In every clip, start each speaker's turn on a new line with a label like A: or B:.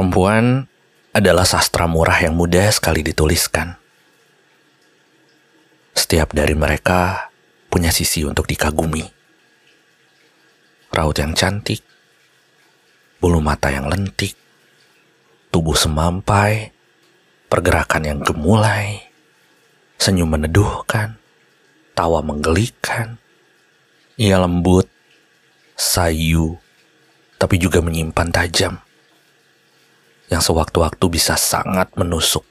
A: Perempuan adalah sastra murah yang mudah sekali dituliskan. Setiap dari mereka punya sisi untuk dikagumi. Raut yang cantik, bulu mata yang lentik, tubuh semampai, pergerakan yang gemulai, senyum meneduhkan, tawa menggelikan. Ia lembut, sayu, tapi juga menyimpan tajam. Yang sewaktu-waktu bisa sangat menusuk,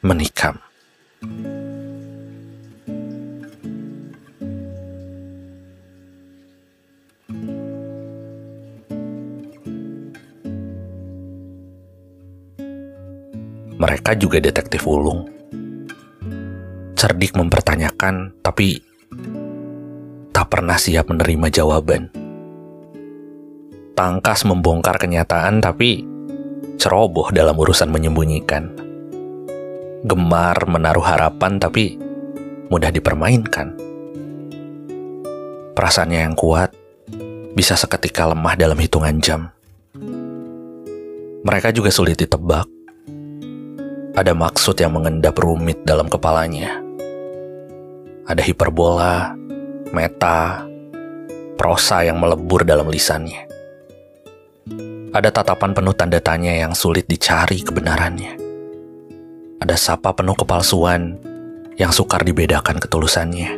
A: menikam. Mereka juga detektif ulung. Cerdik mempertanyakan, tapi tak pernah siap menerima jawaban. Tangkas membongkar kenyataan, tapi ceroboh dalam urusan menyembunyikan. Gemar menaruh harapan, tapi mudah dipermainkan. Perasaannya yang kuat bisa seketika lemah dalam hitungan jam. Mereka juga sulit ditebak ada maksud yang mengendap rumit dalam kepalanya. Ada hiperbola, meta, prosa yang melebur dalam lisannya. Ada tatapan penuh tanda tanya yang sulit dicari kebenarannya. Ada sapa penuh kepalsuan yang sukar dibedakan ketulusannya.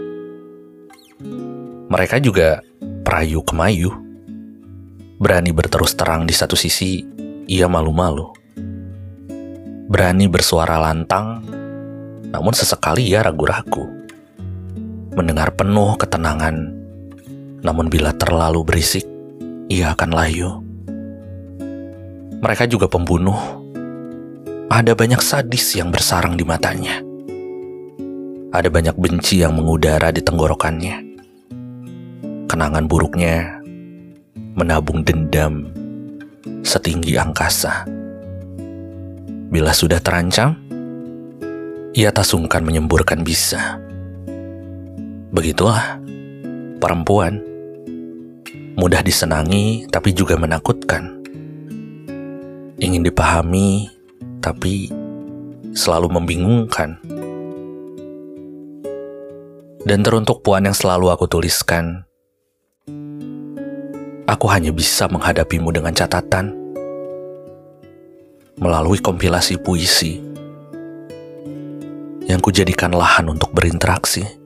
A: Mereka juga perayu kemayu. Berani berterus terang di satu sisi, ia malu-malu berani bersuara lantang, namun sesekali ia ragu-ragu. Mendengar penuh ketenangan, namun bila terlalu berisik, ia akan layu. Mereka juga pembunuh. Ada banyak sadis yang bersarang di matanya. Ada banyak benci yang mengudara di tenggorokannya. Kenangan buruknya menabung dendam setinggi angkasa. Bila sudah terancam, ia tak sungkan menyemburkan bisa. Begitulah perempuan. Mudah disenangi tapi juga menakutkan. Ingin dipahami tapi selalu membingungkan. Dan teruntuk puan yang selalu aku tuliskan, aku hanya bisa menghadapimu dengan catatan melalui kompilasi puisi yang kujadikan lahan untuk berinteraksi.